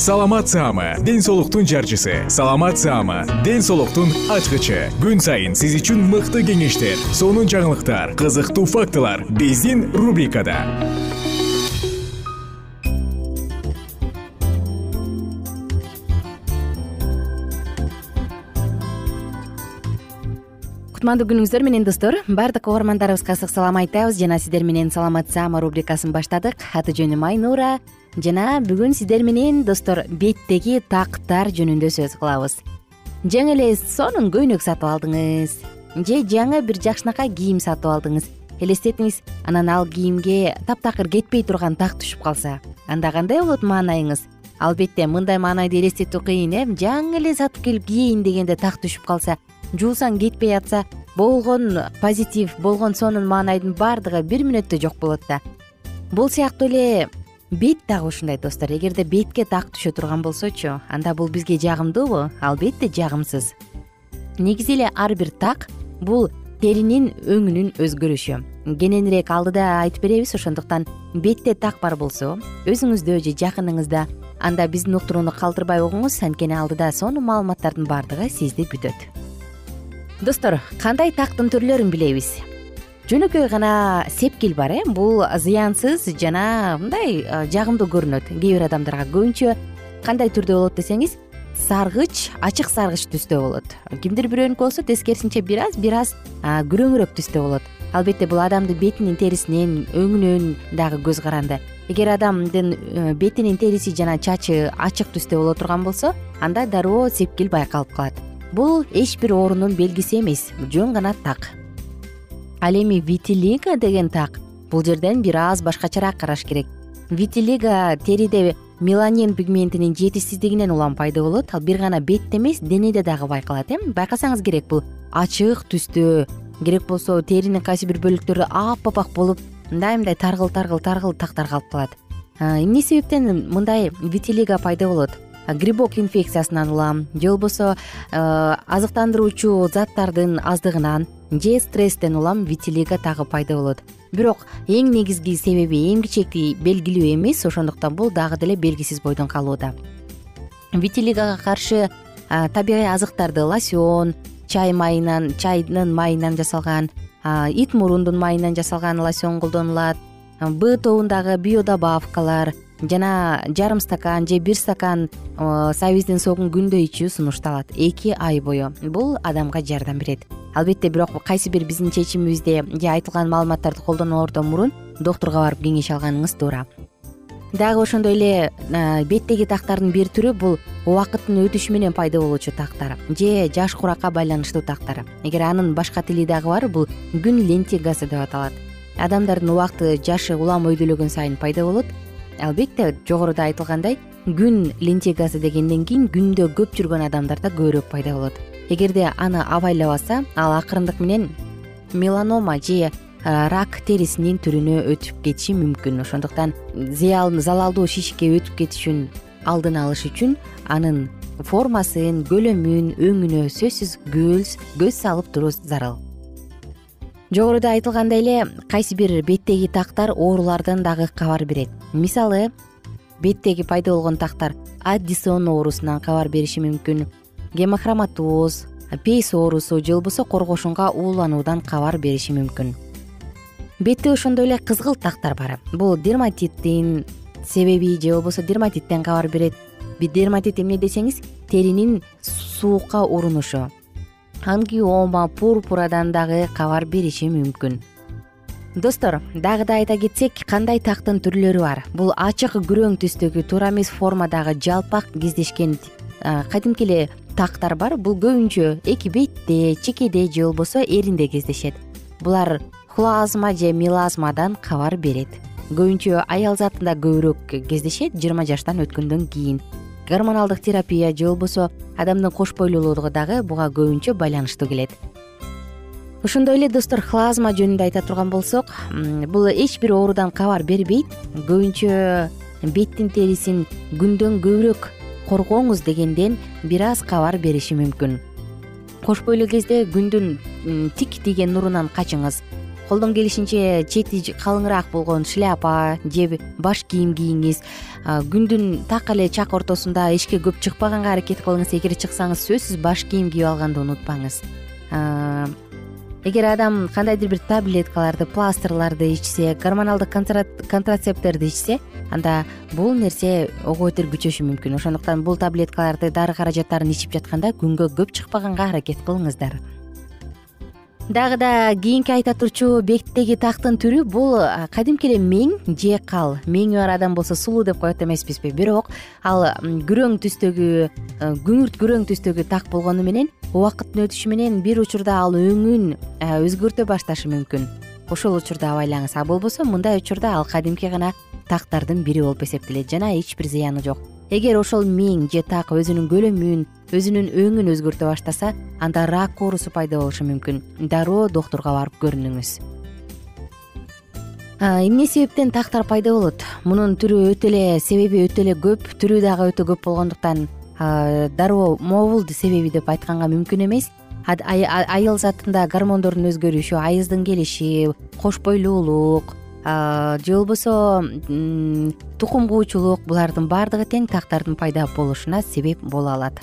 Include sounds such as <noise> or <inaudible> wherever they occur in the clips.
саламат саама ден соолуктун жарчысы. Саламат саама ден соолуктун ачкычы. Күн сайын сиз үчүн мыкты кеңештер сонун жаңылыктар кызыктуу фактылар биздин рубрикада. Кутмандуу күнүңүздөр менен достор баардык угармандарыбызга ысык салам айтабыз. Жана сиздер менен саламат саама рубрикасын баштадык. Аты жөнүм айнура жана бүгүн сиздер менен достор беттеги тактар жөнүндө сөз кылабыз. Жаңы эле сонун көйнөк сатып алдыңыз же жаңы бир жакшынакай кийим сатып алдыңыз. Элестетиңиз анан ал кийимге таптакыр кетпей турган так түшүп калса анда кандай болот маанайыңыз? Албетте мындай маанайды элестетүү кыйын э жаңы эле сатып келип кийейин дегенде так түшүп калса жуусаң кетпей атса болгон позитив болгон сонун маанайдын баардыгы бир мүнөттө жок болот да. Бул сыяктуу эле бет дагы ушундай достор. Эгерде бетке так түшө турган болсочу анда бул бизге жагымдуубу албетте жагымсыз. Негизи эле ар бир так бул теринин өңүнүн өзгөрүшү. Кененирээк алдыда айтып беребиз ошондуктан бетте так бар болсо өзүңүздө же жакыныңызда анда биздин уктурууну калтырбай угуңуз анткени алдыда сонун маалыматтардын баардыгы сизди күтөт. Достор кандай тактын түрлөрүн билебиз жөнөкөй гана сепкил бар э? Бул зыянсыз жана мындай жагымдуу көрүнөт. Кээ бир адамдарга көбүнчө кандай түрдө болот десеңиз саргыч ачык саргыч түстө болот. Кимдир бирөөнүкү болсо тескерисинче бир аз бир аз күрөңүрөөк түстө болот. Албетте бул адамдын бетинин терисинен өңүнөн дагы көз каранды. Эгер адамдын э, бетинин териси жана чачы ачык түстө боло турган болсо анда дароо сепкил байкалып калат. Бул эч бир оорунун белгиси эмес жөн гана так ал эми витилиго деген так бул жерден бир аз башкачараак караш керек. Витилиго териде меланин пигментинин жетишсиздигинен улам пайда болот. Ал бир гана бетте эмес денеде дагы байкалат э байкасаңыз керек бул ачык түстө керек болсо теринин кайсы бир бөлүктөрү апапак болуп мындай мындай таргыл таргыл таргыл тактар калып калат. Эмне себептен мындай витилиго пайда болот грибок инфекциясынан улам. Же болбосо э, азыктандыруучу заттардын аздыгынан же стресстен улам витилиго дагы пайда болот. Бирок эң негизги себеби кичи белгилүү эмес ошондуктан бул дагы деле белгисиз бойдон калууда. Витилигога каршы э, табигый азыктарды лосьон чай майынан чайдын майынан жасалган ит мурундун майынан жасалган лосьон колдонулат. Б тобундагы биодобавкалар жана жарым стакан же бир стакан сабиздин согун күндө ичүү сунушталат. Эки ай бою бул адамга жардам берет. Албетте бирок кайсы бир биздин чечимибизде же айтылган маалыматтарды колдоноордон мурун доктурга барып кеңеш алганыңыз туура. Дагы ошондой эле беттеги тактардын бир түрү бул убакыттын өтүшү менен пайда болуучу тактар же жаш куракка байланыштуу тактар. Эгер анын башка тили дагы бар бул күн лентигасы деп аталат. Адамдардын убакыты жашы улам өйдөлөгөн сайын пайда болот албетте жогоруда айтылгандай күн лентигасы дегенден кийин күндө көп жүргөн адамдарда көбүрөөк пайда болот. Эгерде аны абайлабаса ал акырындык менен меланома же рак терисинин түрүнө өтүп кетиши мүмкүн. Ошондуктан залалдуу шишикке өтүп кетишин алдын алыш үчүн анын формасын көлөмүн өңүнө сөзсүз көз салып туруу зарыл жогоруда айтылгандай эле кайсы бир беттеги тактар оорулардан дагы кабар берет. Мисалы беттеги пайда болгон тактар аддисон оорусунан кабар бериши мүмкүн. Гемохроматоз пейс оорусу же болбосо коргошунга уулануудан кабар бериши мүмкүн. Бетте ошондой эле кызгылт тактар бар. Бул дерматиттин себеби же болбосо дерматиттен кабар берет. Дерматит эмне десеңиз теринин суукка урунушу ангиома пурпурадан дагы кабар бериши мүмкүн. Достор дагы да айта кетсек кандай тактын түрлөрү бар. Бул ачык күрөң түстөгү турамис формадагы жалпак кездешкен кадимки эле тактар бар. Бул көбүнчө эки бетте чекеде же болбосо эринде кездешет. Булар хлазма же мелазмадан кабар берет. Көбүнчө аял затында көбүрөөк кездешет жыйырма жаштан өткөндөн кийин гормоналдык терапия же болбосо адамдын кош бойлуулугу дагы буга көбүнчө байланыштуу келет. Ошондой эле достор хлазма жөнүндө айта турган болсок бул эч бир оорудан кабар бербейт көбүнчө беттин терисин күндөн көбүрөөк коргоңуз дегенден бир аз кабар бериши мүмкүн. Кош бойлуу кезде күндүн тик тийген нурунан качыңыз колдон келишинче чети калыңыраак болгон шляпа же баш кийим кийиңиз. Күндүн так эле чак ортосунда эшикке көп чыкпаганга аракет кылыңыз эгер чыксаңыз сөзсүз баш кийим кийип алганды унутпаңыз. Эгер адам кандайдыр бир таблеткаларды пластырларды ичсе гормоналдык контрацепттерди ичсе анда бул нерсе ого бетер күчөшү мүмкүн. Ошондуктан бул таблеткаларды дары каражаттарын ичип жатканда күнгө көп чыкпаганга аракет кылыңыздар дагы да кийинки айта турчу беттеги тактын түрү бул кадимки эле мең же кал меңи бар адам болсо сулуу деп коет эмеспизби. Бирок ал күрөң түстөгү күңүрт күрөң түстөгү так болгону менен убакыттын өтүшү менен бир учурда ал өңүн өзгөртө башташы мүмкүн. Ошол учурда абайлаңыз. А болбосо мындай учурда ал кадимки гана тактардын бири болуп эсептелет. Жана эч бир зыяны жок эгер ошол мең же так өзүнүн көлөмүн өзүнүн өңүн өзгөртө баштаса анда рак оорусу пайда болушу мүмкүн. Дароо доктурга барып көрүнүңүз. Эмне себептен тактар пайда болот? Мунун түрү өтө эле себеби өтө эле көп түрү дагы өтө көп болгондуктан дароо могул себеби деп айтканга мүмкүн эмес. Аял затында гормондордун өзгөрүшү айыздын келиши кош бойлуулук же болбосо тукум куучулук булардын баардыгы тең тактардын пайда болушуна себеп боло алат.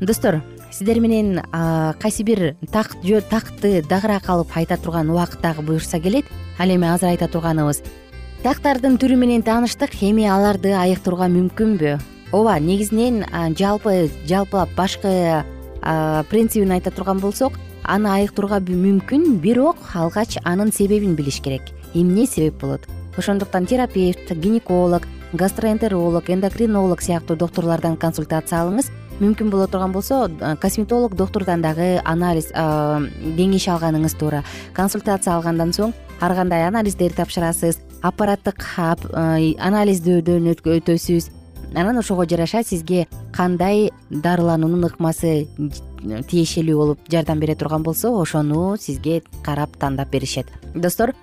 Достор сиздер менен кайсы бир такт тактты дагыраак алып айта турган убакыт дагы буюрса келет ал эми азыр айта турганыбыз. Тактардын түрү менен тааныштык эми аларды айыктырууга мүмкүнбү? Ооба негизинен жалпы жалпылап башкы принцибин айта турган болсок аны айыктырууга мүмкүн бирок алгач анын себебин билиш керек эмне себеп болот? Ошондуктан терапевт гинеколог гастроэнтеролог эндокринолог сыяктуу доктурлардан консультация алыңыз. Мүмкүн боло турган болсо косметолог доктурдан дагы анализ кеңеш алганыңыз туура. Консультация алгандан соң ар кандай анализдерди тапшырасыз аппараттык анализдөөдөн өтөсүз. Анан ошого жараша сизге кандай дарылануунун ыкмасы тиешелүү болуп жардам бере турган болсо ошону сизге карап тандап беришет. Достор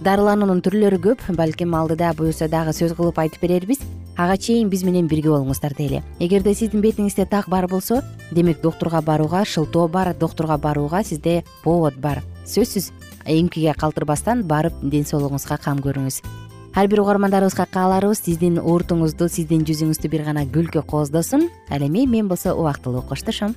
дарылануунун түрлөрү көп балким алдыда буюрса дагы сөз кылып айтып берербиз. Ага чейин биз менен бирге болуңуздар дейли эгерде сиздин бетиңизде так бар болсо демек доктурга барууга шылтоо бар доктурга барууга сизде повод бар. Сөзсүз эмкиге калтырбастан барып ден соолугуңузга кам көрүңүз. Ар бир угармандарыбызга кааларыбыз сиздин уртуңузду сиздин жүзүңүздү бир гана күлкү кооздосун ал эми мен болсо убактылуу коштошом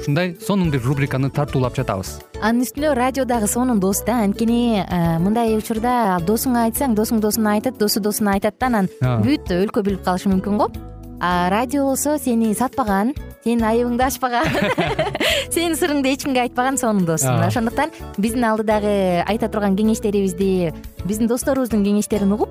ушундай сонун бир рубриканы тартуулап жатабыз. Анын үстүнө радио дагы сонун дос да анткени э, мындай учурда досуңа айтсаң досуң досуна айтат досу досуна айтат да анан бүт өлкө билип калышы мүмкүн го. А радио болсо сени сатпаган сенин айыбыңды ачпаган <laughs> сенин сырыңды эч кимге айтпаган сонун дос мына ошондуктан биздин алдыдагы айта турган кеңештерибизди биздин досторубуздун кеңештерин угуп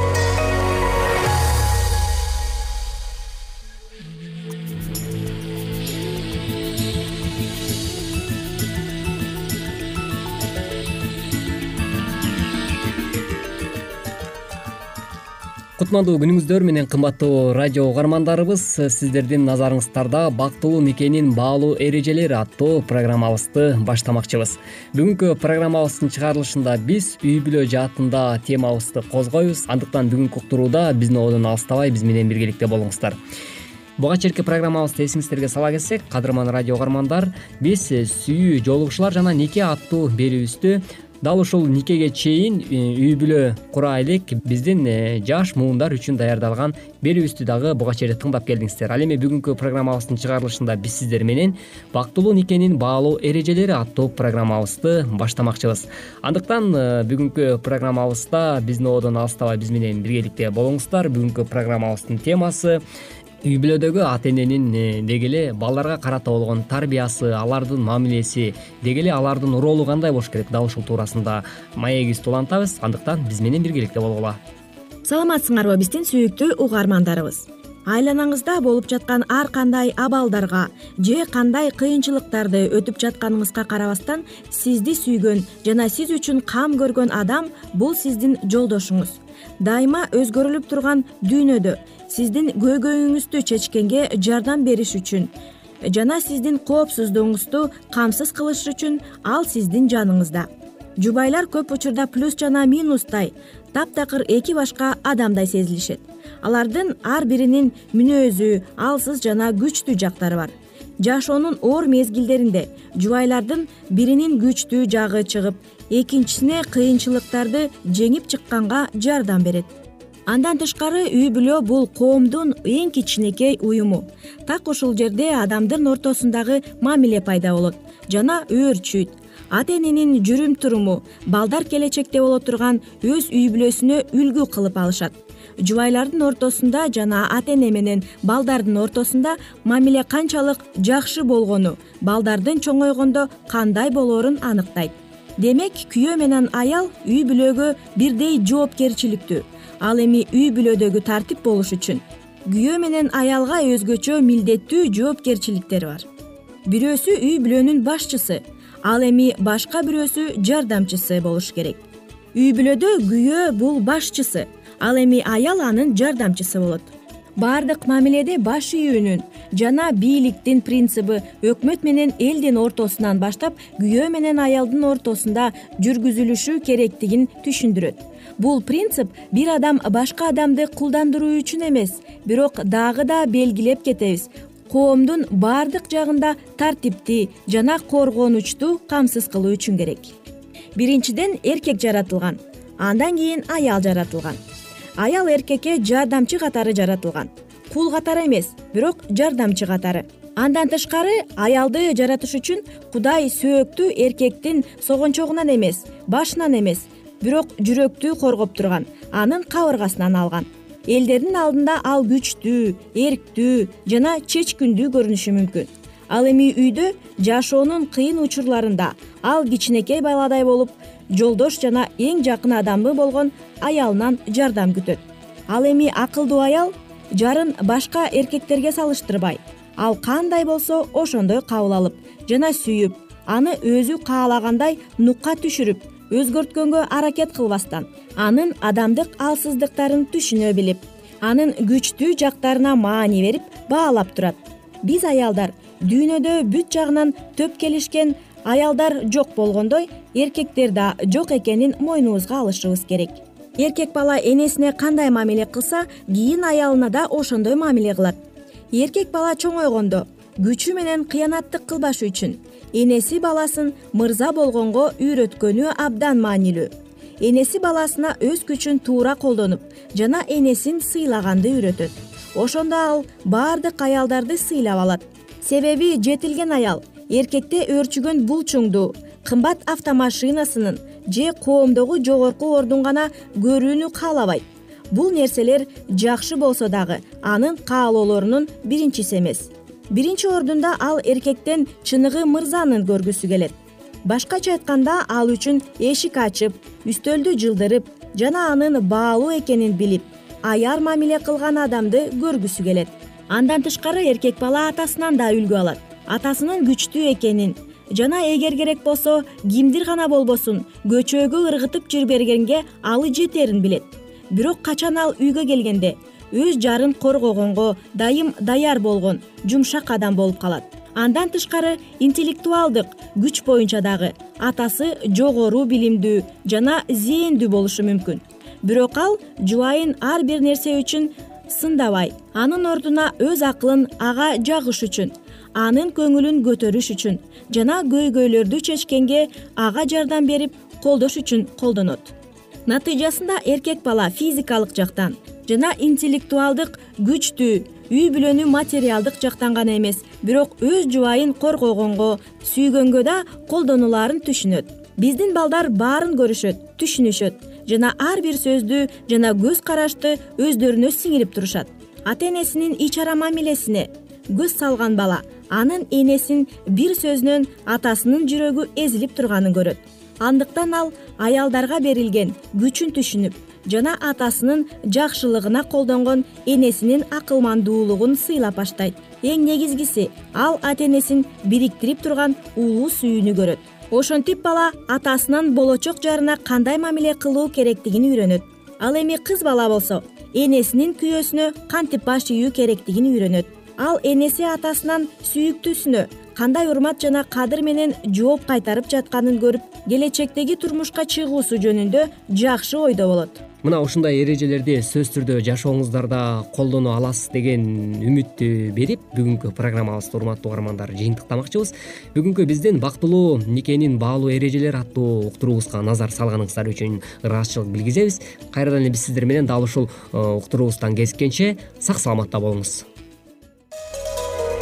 кутмандуу күнүңүздөр менен кымбаттуу радио угармандарыбыз сиздердин назарыңыздарда бактылуу никенин баалуу эрежелери аттуу программабызды баштамакчыбыз. Бүгүнкү программабыздын чыгарылышында биз үй бүлө жаатында темабызды козгойбуз. Андыктан бүгүнкү уктурууда биздин одон алыстабай биз менен биргеликте болуңуздар. Буга чейинки программабызды эсиңиздерге сала кетсек кадырман радио угармандар биз сүйүү жолугушуулар жана нике аттуу берүүбүздү дал ушул никеге чейин э, үй бүлө кура элек биздин э, жаш муундар үчүн даярдалган берүүбүздү дагы буга чейин тыңдап келдиңиздер. Ал эми бүгүнкү программабыздын чыгарылышында биз сиздер менен бактылуу никенин баалуу эрежелери аттуу программабызды баштамакчыбыз. Андыктан э, бүгүнкү программабызда биздин одон алыстабай биз менен биргеликте болуңуздар. Бүгүнкү программабыздын темасы үй бүлөдөгү ата эненин э, деги эле балдарга карата болгон тарбиясы алардын мамилеси деги эле алардын ролу кандай болуш керек дал ушул туурасында? Маегибизди улантабыз андыктан биз менен биргеликте болгула саламатсыңарбы биздин сүйүктүү угармандарыбыз? Айланаңызда болуп жаткан ар кандай абалдарга же кандай кыйынчылыктарды өтүп жатканыңызга карабастан сизди сүйгөн жана сиз үчүн кам көргөн адам бул сиздин жолдошуңуз. Дайыма өзгөрүлүп турган дүйнөдө сиздин көйгөйүңүздү чечкенге жардам бериш үчүн жана сиздин коопсуздугуңузду камсыз кылыш үчүн ал сиздин жаныңызда. Жубайлар көп учурда плюс жана минустай таптакыр эки башка адамдай сезилишет. Алардын ар биринин мүнөзү алсыз жана күчтүү жактары бар. Жашоонун оор мезгилдеринде жубайлардын биринин күчтүү жагы чыгып экинчисине кыйынчылыктарды жеңип чыкканга жардам берет андан тышкары үй бүлө бул коомдун эң кичинекей уюму. Так ушул жерде адамдын ортосундагы мамиле пайда болот жана өөрчүйт ата эненин жүрүм туруму балдар келечекте боло турган өз үй бүлөсүнө үлгү кылып алышат. Жубайлардын ортосунда жана ата эне менен балдардын ортосунда мамиле канчалык жакшы болгону балдардын чоңойгондо кандай болоорун аныктайт. Демек күйөө менен аял үй бүлөгө бирдей жоопкерчиликтүү ал эми үй бүлөдөгү тартип болуш үчүн күйөө менен аялга өзгөчө милдеттүү жоопкерчиликтери бар. Бирөөсү үй бүлөнүн башчысы ал эми башка бирөөсү жардамчысы болуш керек. Үй бүлөдө күйөө бул башчысы ал эми аял анын жардамчысы болот баардык мамиледе баш ийүүнүн жана бийликтин принциби өкмөт менен элдин ортосунан баштап күйөө менен аялдын ортосунда жүргүзүлүшү керектигин түшүндүрөт. Бул принцип бир адам башка адамды кулдандыруу үчүн эмес бирок дагы да белгилеп кетебиз. Коомдун баардык жагында тартипти жана коргонучту камсыз кылуу үчүн керек. Биринчиден эркек жаратылган андан кийин аял жаратылган аял эркекке жардамчы катары жаратылган. Кул катары эмес бирок жардамчы катары. Андан тышкары аялды жаратыш үчүн кудай сөөктү эркектин согончогунан эмес башынан эмес бирок жүрөктү коргоп турган анын кабыргасынан алган. Элдердин алдында ал күчтүү эрктүү жана чечкиндүү көрүнүшү мүмкүн. Ал эми үйдө жашоонун кыйын учурларында ал кичинекей баладай болуп жолдош жана эң жакын адамы болгон аялынан жардам күтөт. Ал эми акылдуу аял жарын башка эркектерге салыштырбай. Ал кандай болсо ошондой кабыл алып жана сүйүп аны өзү каалагандай нукка түшүрүп өзгөрткөнгө аракет кылбастан анын адамдык алсыздыктарын түшүнө билип анын күчтүү жактарына маани берип баалап турат. Биз аялдар дүйнөдө бүт жагынан төп келишкен аялдар жок болгондой эркектер да жок экенин мойнубузга алышыбыз керек. Эркек бала энесине кандай мамиле кылса кийин аялына да ошондой мамиле кылат. Эркек бала чоңойгондо күчү менен кыянаттык кылбаш үчүн энеси баласын мырза болгонго үйрөткөнү абдан маанилүү. Энеси баласына өз күчүн туура колдонуп жана энесин сыйлаганды үйрөтөт. Ошондо ал баардык аялдарды сыйлап алат. Себеби жетилген аял эркекте өөрчүгөн бул чуңду. Кымбат автомашинасынын же коомдогу жогорку ордун гана көрүүнү каалабайт. Бул нерселер жакшы болсо дагы анын каалоолорунун биринчиси эмес. Биринчи ордунда ал эркектен чыныгы мырзанын көргүсү келет. Башкача айтканда ал үчүн эшик ачып үстөлдү жылдырып жана анын баалуу экенин билип аяр мамиле кылган адамды көргүсү келет. Андан тышкары эркек бала атасынан да үлгү алат атасынын күчтүү экенин жана эгер керек болсо кимдир гана болбосун көчөгө ыргытып жибергенге алы жетерин билет. Бирок качан ал үйгө келгенде өз жарын коргогонго дайым даяр болгон жумшак адам болуп калат. Андан тышкары интеллектуалдык күч боюнча дагы атасы жогору билимдүү жана зээндүү болушу мүмкүн. Бирок ал жубайын ар бир нерсе үчүн сындабай анын ордуна өз акылын ага жагыш үчүн анын көңүлүн көтөрүш үчүн жана көйгөйлөрдү чечкенге ага жардам берип колдош үчүн колдонот. Натыйжасында эркек бала физикалык жактан жана интеллектуалдык күчтүү үй бүлөнү материалдык жактан гана эмес бирок өз жубайын коргогонго сүйгөнгө да колдонулаарын түшүнөт. Биздин балдар баарын көрүшөт түшүнүшөт жана ар бир сөздү жана көз карашты өздөрүнө сиңирип турушат. Ата энесинин ич ара мамилесине көз салган бала анын энесин бир сөзүнөн атасынын жүрөгү эзилип турганын көрөт. Андыктан ал аялдарга берилген күчүн түшүнүп жана атасынын жакшылыгына колдонгон энесинин акылмандуулугун сыйлап баштайт. Эң негизгиси ал ата энесин бириктирип турган улуу сүйүүнү көрөт. Ошентип бала атасынын болочок жарына кандай мамиле кылуу керектигин үйрөнөт. Ал эми кыз бала болсо энесинин күйөөсүнө кантип баш ийүү керектигин үйрөнөт ал энеси атасынан сүйүктүүсүнө кандай урмат жана кадыр менен жооп кайтарып жатканын көрүп келечектеги турмушка чыгуусу жөнүндө жакшы ойдо болот. Мына ушундай эрежелерди сөзсүз түрдө жашооңуздарда колдоно аласыз деген үмүттү берип бүгүнкү программабызды урматтуу угармандар жыйынтыктамакчыбыз. Бүгүнкү биздин бактылуу никенин баалуу эрежелери аттуу уктуруубузга назар салганыңыздар үчүн ыраазычылык билгизебиз. Кайрадан эле биз сиздер менен дал ушул э, уктуруубуздан кезишкенче сак саламатта болуңуз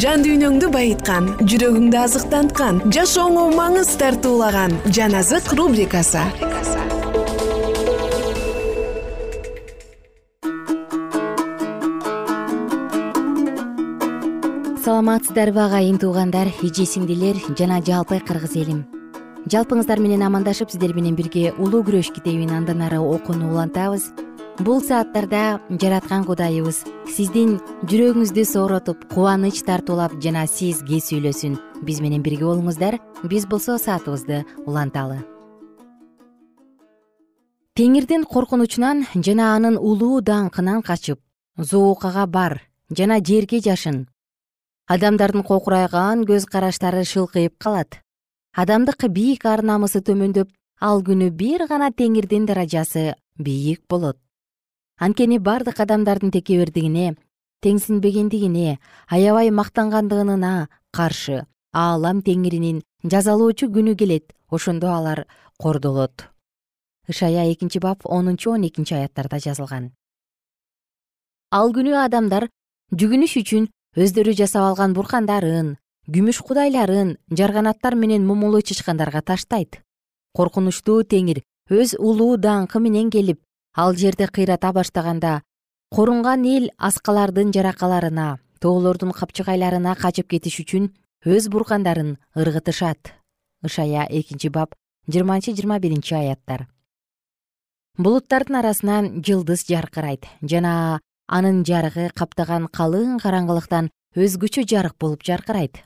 жан дүйнөңдү байыткан жүрөгүңдү азыктанткан жашооңо маңыз тартуулаган жан азык рубрикасы. Саламатсыздарбы агайын туугандар эже сиңдилер жана жалпы кыргыз элим жалпыңыздар менен амандашып сиздер менен бирге улуу күрөш китебин андан ары окууну улантабыз бул сааттарда жараткан кудайыбыз. Сиздин жүрөгүңүздү сооротуп кубаныч тартуулап жана сизге сүйлөсүн? Биз менен бирге болуңуздар. Биз болсо саатыбызды уланталы. Теңирдин коркунучунан жана анын улуу даңкынан качып зоокага бар жана жерге жашын. Адамдардын кокурайган көз караштары шылкыйып калат. Адамдык бийик ар намысы төмөндөп ал күнү бир гана теңирдин даражасы бийик болот анткени бардык адамдардын текебердигине теңсинбегендигине аябай мактангандыгына каршы аалам теңиринин жазалоочу күнү келет. Ошондо алар кордолот. Ышая экинчи бап онунчу он экинчи аяттарда жазылган. Ал күнү адамдар жүгүнүш үчүн өздөрү жасап алган буркандарын күмүш кудайларын жарганаттар менен момолой чычкандарга таштайт. Коркунучтуу теңир өз улуу даңкы менен келип ал жерди кыйрата баштаганда корунган эл аскалардын жаракаларына тоолордун капчыгайларына качып кетиш үчүн өз буркандарын ыргытышат. Ышая экинчи бап жыйырманчы жыйырма биринчи аяттар. Булуттардын арасынан жылдыз жаркырайт жана анын жарыгы каптаган калың караңгылыктан өзгөчө жарык болуп жаркырайт.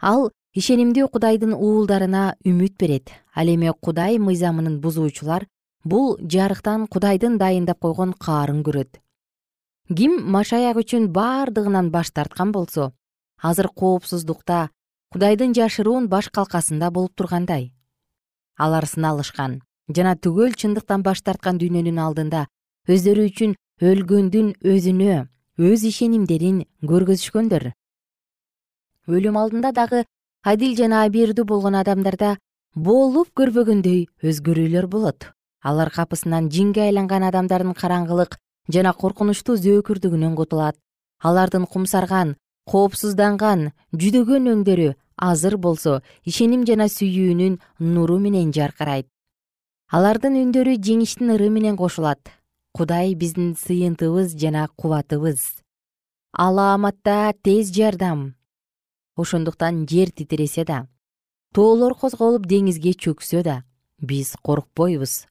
Ал ишенимдүү кудайдын уулдарына үмүт берет. Ал эми кудай мыйзамын бузуучулар бул жарыктан кудайдын дайындап койгон каарын көрөт. Ким машаяк үчүн бардыгынан баш тарткан болсо азыр коопсуздукта кудайдын жашыруун баш калкасында болуп тургандай. Алар сыналышкан жана түгөл чындыктан баш тарткан дүйнөнүн алдында өздөрү үчүн өлгөндүн өзүнө өз ишенимдерин көргөзүшкөндөр. Өлүм алдында дагы адил жана абийирдүү болгон адамдарда болуп көрбөгөндөй өзгөрүүлөр болот алар капысынан жинге айланган адамдардын караңгылык жана коркунучтуу зөөкүрдүгүнөн кутулат алардын кумсарган коопсузданган жүдөгөн өңдөрү азыр болсо ишеним жана сүйүүнүн нуру менен жаркырайт. Алардын үндөрү жеңиштин ыры менен кошулат. Кудай биздин сыйынтыбыз жана кубатыбыз. Алааматта тез жардам. Ошондуктан жер титиресе да тоолор козголуп деңизге чөксө да биз коркпойбуз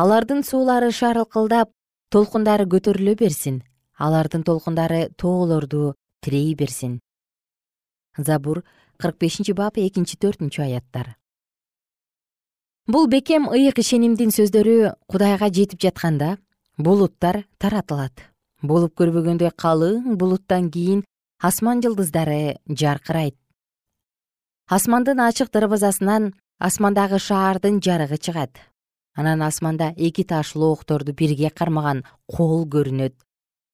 алардын суулары шарылкылдап толкундары көтөрүлө берсин. Алардын толкундары тоолорду тирей берсин. Забур кырк бешинчи бап экинчи төртүнчү аяттар. Бул бекем ыйык ишенимдин сөздөрү кудайга жетип жатканда булуттар таратылат. Болуп көрбөгөндөй калың булуттан кийин асман жылдыздары жаркырайт. Асмандын ачык дарбазасынан асмандагы шаардын жарыгы чыгат анан асманда эки таш лоокторду бирге кармаган кол көрүнөт.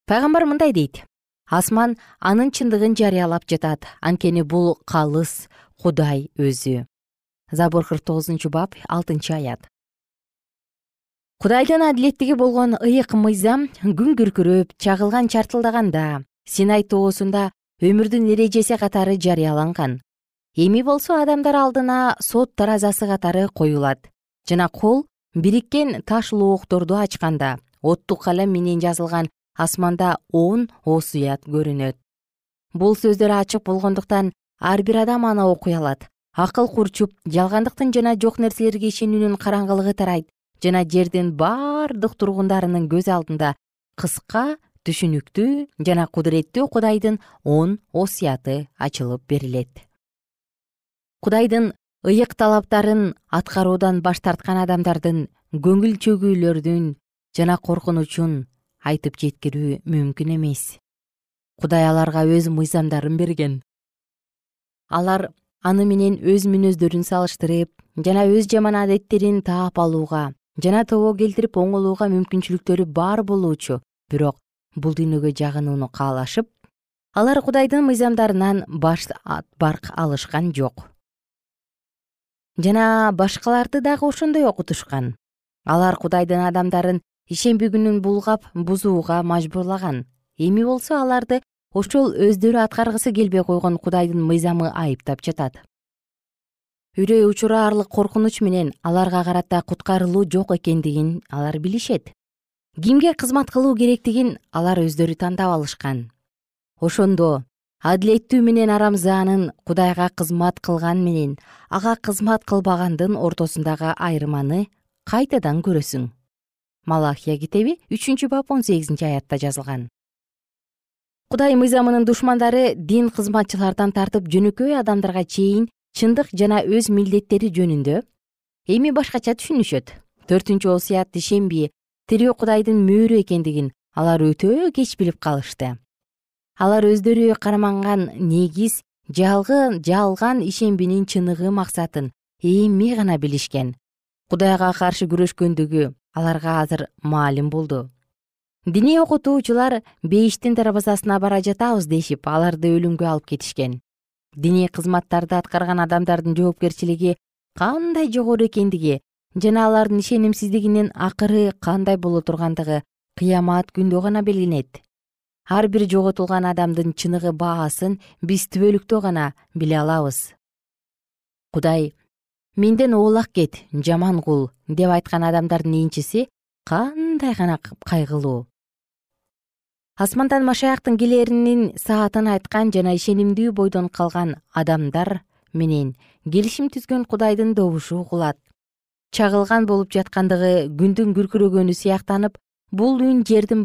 Пайгамбар мындай дейт. Асман анын чындыгын жарыялап жатат. Анткени бул калыс кудай өзү. Забор кырк тогузунчу бап алтынчы аят. Кудайдын адилеттиги болгон ыйык мыйзам күн күркүрөп чагылган чартылдаганда синай тоосунда өмүрдүн эрежеси катары жарыяланган. Эми болсо адамдар алдына сот таразасы катары коюлат. Жана кол бириккен таш лоокторду ачканда оттук калем менен жазылган асманда он осуят көрүнөт. Бул сөздөр ачык болгондуктан ар бир адам аны окуй алат. Акыл курчуп жалгандыктын жана жок нерселерге ишенүүнүн караңгылыгы тарайт жана жердин бардык тургундарынын көз алдында кыска түшүнүктүү жана кудуреттүү кудайдын он осуяты ачылып берилет. Кудайдын ыйык талаптарын аткаруудан баш тарткан адамдардын көңүл чөгүүлөрүн жана коркунучун айтып жеткирүү мүмкүн эмес. Кудай аларга өз мыйзамдарын берген. Алар аны менен өз мүнөздөрүн салыштырып жана өз жаман адеттерин таап алууга жана тобо келтирип оңолууга мүмкүнчүлүктөрү бар болуучу. Бирок бул дүйнөгө жагынууну каалашып алар кудайдын мыйзамдарынан баш барк алышкан жок жана башкаларды дагы ошондой окутушкан. Алар кудайдын адамдарын ишемби күнүн булгап бузууга мажбурлаган. Эми болсо аларды ошол өздөрү аткаргысы келбей койгон кудайдын мыйзамы айыптап жатат. Үрөй учураарлык коркунуч менен аларга карата куткарылуу жок экендигин алар билишет. Кимге кызмат кылуу керектигин алар өздөрү тандап алышкан. Ошондо адилеттүү менен арамзаанын кудайга кызмат кылган менен ага кызмат кылбагандын ортосундагы айырманы кайтадан көрөсүң. Малахия китеби үчүнчү бап он сегизинчи аятта жазылган. Кудай мыйзамынын душмандары дин кызматчылардан тартып жөнөкөй адамдарга чейин чындык жана өз милдеттери жөнүндө эми башкача түшүнүшөт. Төртүнчү осуят ишемби тирүү кудайдын мөөрү экендигин алар өтө кеч билип калышты алар өздөрү карманган негиз жалган ишембинин чыныгы максатын эми гана билишкен. Кудайга каршы күрөшкөндүгү аларга азыр маалим болду. Диний окутуучулар бейиштин дарбазасына бара жатабыз дешип аларды өлүмгө алып кетишкен. Диний кызматтарды аткарган адамдардын жоопкерчилиги кандай жогору экендиги жана алардын ишенимсиздигинин акыры кандай боло тургандыгы кыямат күндө гана белгиленет ар бир жоготулган адамдын чыныгы баасын биз түбөлүктүү гана биле алабыз. Кудай менден оолак кет жаман кул деп айткан адамдардын энчиси кандай гана кайгылуу. Асмандан машаяктын келеринин саатын айткан жана ишенимдүү бойдон калган адамдар менен келишим түзгөн кудайдын добушу угулат чагылган болуп жаткандыгы күндүн күркүрөгөнү сыяктанып бул үн жердин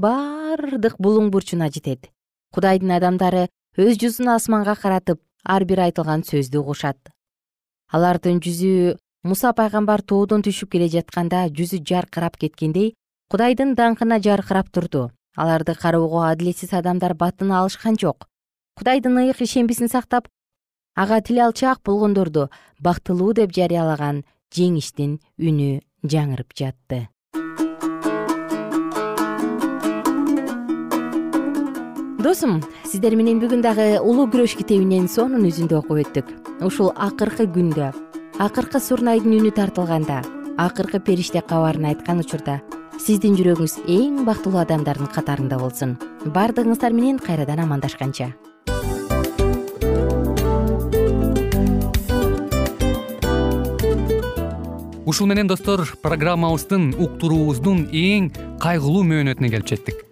бардык булуң бурчуна жетет. Кудайдын адамдары өз жүзүн асманга каратып ар бир айтылган сөздү угушат алардын жүзү муса пайгамбар тоодон түшүп келе жатканда жүзү жаркырап кеткендей кудайдын даңкына жаркырап турду. Аларды кароого адилетсиз адамдар батына алышкан жок. Кудайдын ыйык ишембисин сактап ага тил алчаак болгондорду бактылуу деп жарыялаган жеңиштин үнү жаңырып жатты досум сиздер менен бүгүн дагы улуу күрөш китебинен сонун үзүндү окуп өттүк. Ушул акыркы күндө акыркы сурнайдын үнү тартылганда акыркы периште кабарын айткан учурда сиздин жүрөгүңүз эң бактылуу адамдардын катарында болсун. Баардыгыңыздар менен кайрадан амандашканча. Ушул менен достор программабыздын уктуруубуздун эң кайгылуу мөөнөтүнө келип жеттик